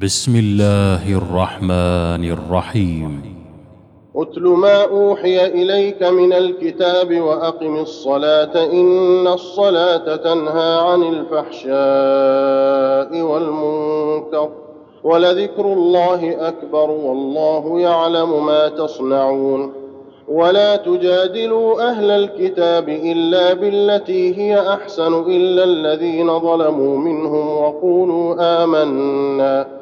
بسم الله الرحمن الرحيم. اتل ما أوحي إليك من الكتاب وأقم الصلاة إن الصلاة تنهى عن الفحشاء والمنكر ولذكر الله أكبر والله يعلم ما تصنعون. ولا تجادلوا أهل الكتاب إلا بالتي هي أحسن إلا الذين ظلموا منهم وقولوا آمنا.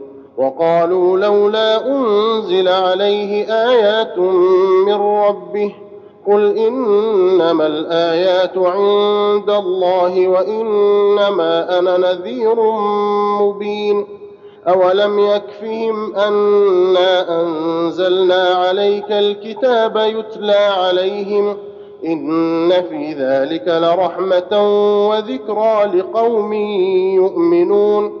وقالوا لولا أنزل عليه آيات من ربه قل إنما الآيات عند الله وإنما أنا نذير مبين أولم يكفهم أنا أنزلنا عليك الكتاب يتلى عليهم إن في ذلك لرحمة وذكرى لقوم يؤمنون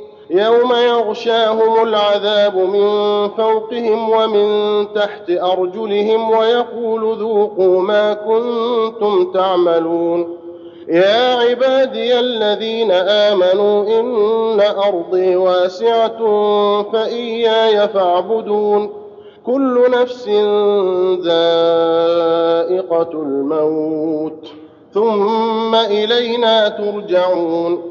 يوم يغشاهم العذاب من فوقهم ومن تحت أرجلهم ويقول ذوقوا ما كنتم تعملون. يا عبادي الذين آمنوا إن أرضي واسعة فإياي فاعبدون. كل نفس ذائقة الموت. ثم إلينا ترجعون.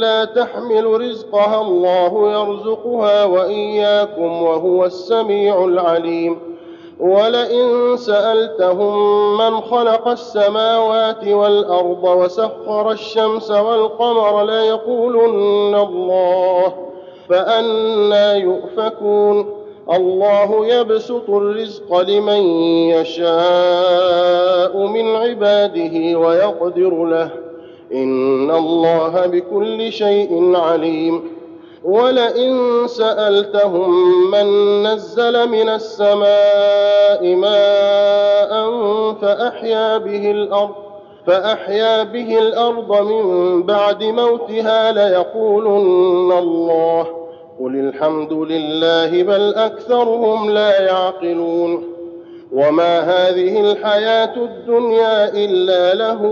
لا تحمل رزقها الله يرزقها وإياكم وهو السميع العليم. ولئن سألتهم من خلق السماوات والأرض وسخر الشمس والقمر ليقولن الله فأنا يؤفكون. الله يبسط الرزق لمن يشاء من عباده ويقدر له. ان الله بكل شيء عليم. ولئن سالتهم من نزل من السماء ماء فاحيا به الأرض فاحيا به الأرض من بعد موتها ليقولن الله قل الحمد لله بل اكثرهم لا يعقلون. وما هذه الحياة الدنيا الا له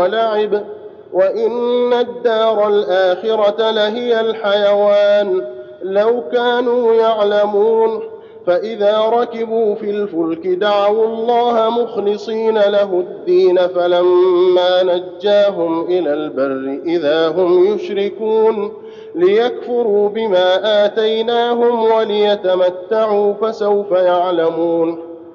ولعب وإن الدار الآخرة لهي الحيوان. لو كانوا يعلمون. فإذا ركبوا في الفلك دعوا الله مخلصين له الدين فلما نجاهم إلى البر إذا هم يشركون. ليكفروا بما آتيناهم وليتمتعوا فسوف يعلمون.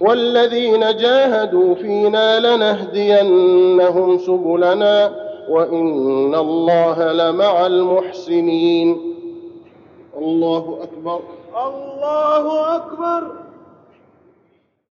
والذين جاهدوا فينا لنهدينهم سبلنا وإن الله لمع المحسنين. الله أكبر. الله أكبر.